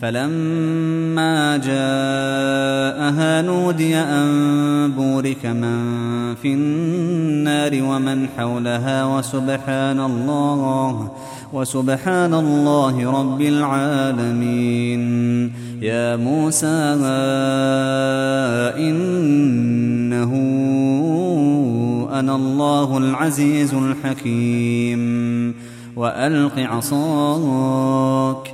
فلما جاءها نودي أن بورك من في النار ومن حولها وسبحان الله وسبحان الله رب العالمين. يا موسى إنه أنا الله العزيز الحكيم. وألق عصاك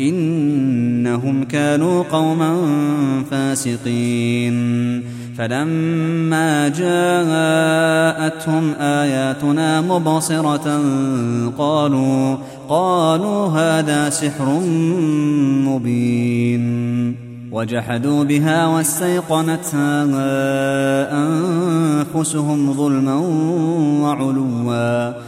إنهم كانوا قوما فاسقين. فلما جاءتهم آياتنا مبصرة قالوا قالوا هذا سحر مبين. وجحدوا بها واستيقنتها أنفسهم ظلما وعلوا.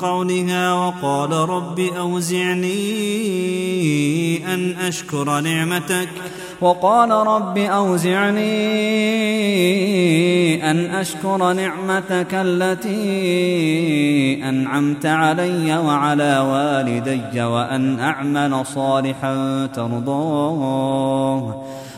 قولها وقال رب أوزعني أن أشكر نعمتك. وقال رب أوزعني أن أشكر نعمتك التي أنعمت علي وعلى والدي وأن أعمل صالحا ترضاه.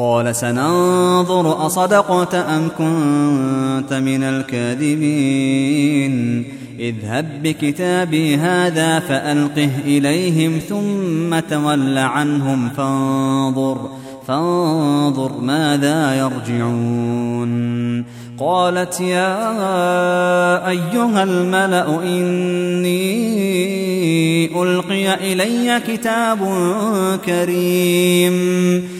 قال سننظر أصدقت أم كنت من الكاذبين. اذهب بكتابي هذا فألقه إليهم ثم تول عنهم فانظر فانظر ماذا يرجعون. قالت يا أيها الملأ إني ألقي إلي كتاب كريم.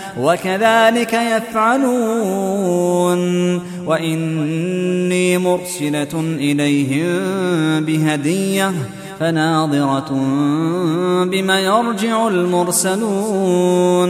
وكذلك يفعلون. وإني مرسلة إليهم بهدية فناظرة بما يرجع المرسلون.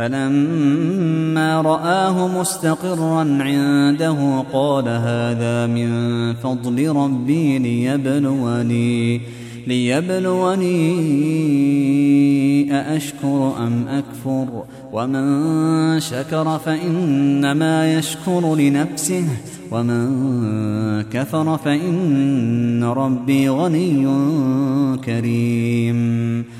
فلما رآه مستقرا عنده قال هذا من فضل ربي ليبلوني ليبلوني أأشكر أم أكفر؟ ومن شكر فإنما يشكر لنفسه ومن كفر فإن ربي غني كريم.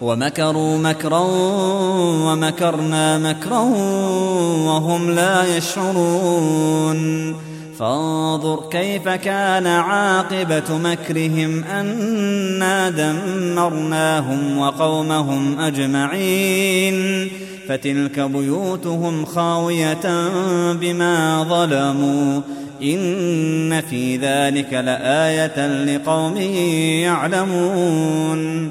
ومكروا مكرا ومكرنا مكرا وهم لا يشعرون. فانظر كيف كان عاقبة مكرهم أنا دمرناهم وقومهم أجمعين. فتلك بيوتهم خاوية بما ظلموا. إن في ذلك لآية لقوم يعلمون.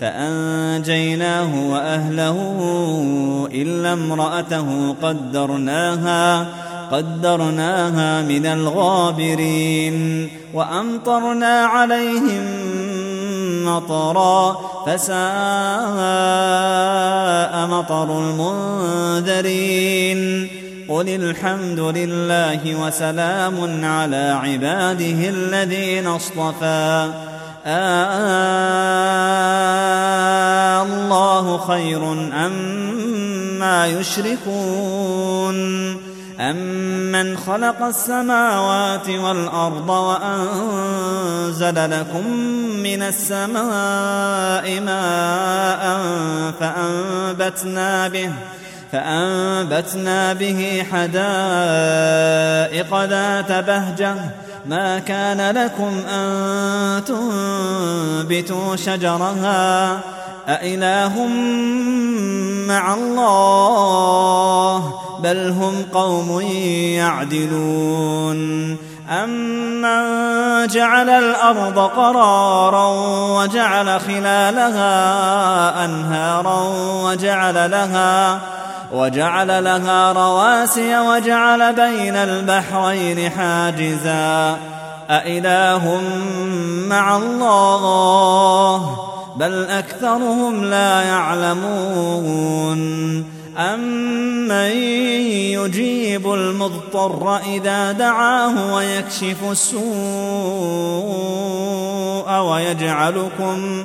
فأنجيناه وأهله إلا امرأته قدرناها قدرناها من الغابرين وأمطرنا عليهم مطرا فساء مطر المنذرين. قل الحمد لله وسلام على عباده الذين اصطفى. آه الله خير أما يشركون أمن خلق السماوات والأرض وأنزل لكم من السماء ماء فأنبتنا به فأنبتنا به حدائق ذات بهجة ما كان لكم أن تنبتوا شجرها أإله مع الله بل هم قوم يعدلون أمن جعل الأرض قرارا وجعل خلالها أنهارا وجعل لها وجعل لها رواسي وجعل بين البحرين حاجزا. أإله مع الله بل أكثرهم لا يعلمون. أمن يجيب المضطر إذا دعاه ويكشف السوء ويجعلكم ويجعلكم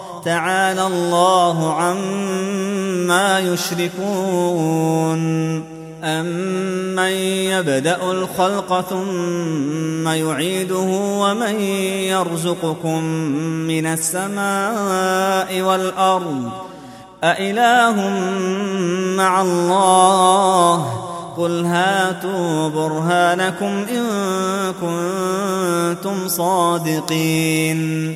تعالى الله عما يشركون. أمن يبدأ الخلق ثم يعيده ومن يرزقكم من السماء والأرض؟ أإله مع الله؟ قل هاتوا برهانكم إن كنتم صادقين.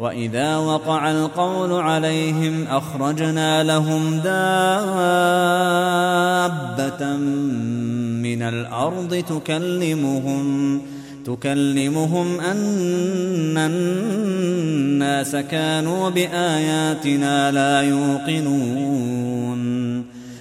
واذا وقع القول عليهم اخرجنا لهم دابه من الأرض تكلمهم تكلمهم ان الناس كانوا باياتنا لا يوقنون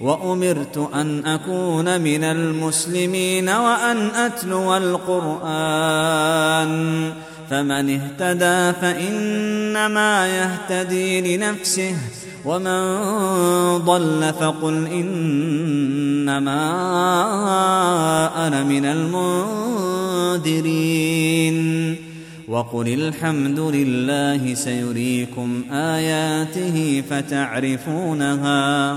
وأمرت أن أكون من المسلمين وأن أتلو القرآن. فمن اهتدى فإنما يهتدي لنفسه ومن ضل فقل إنما أنا من المنذرين. وقل الحمد لله سيريكم آياته فتعرفونها.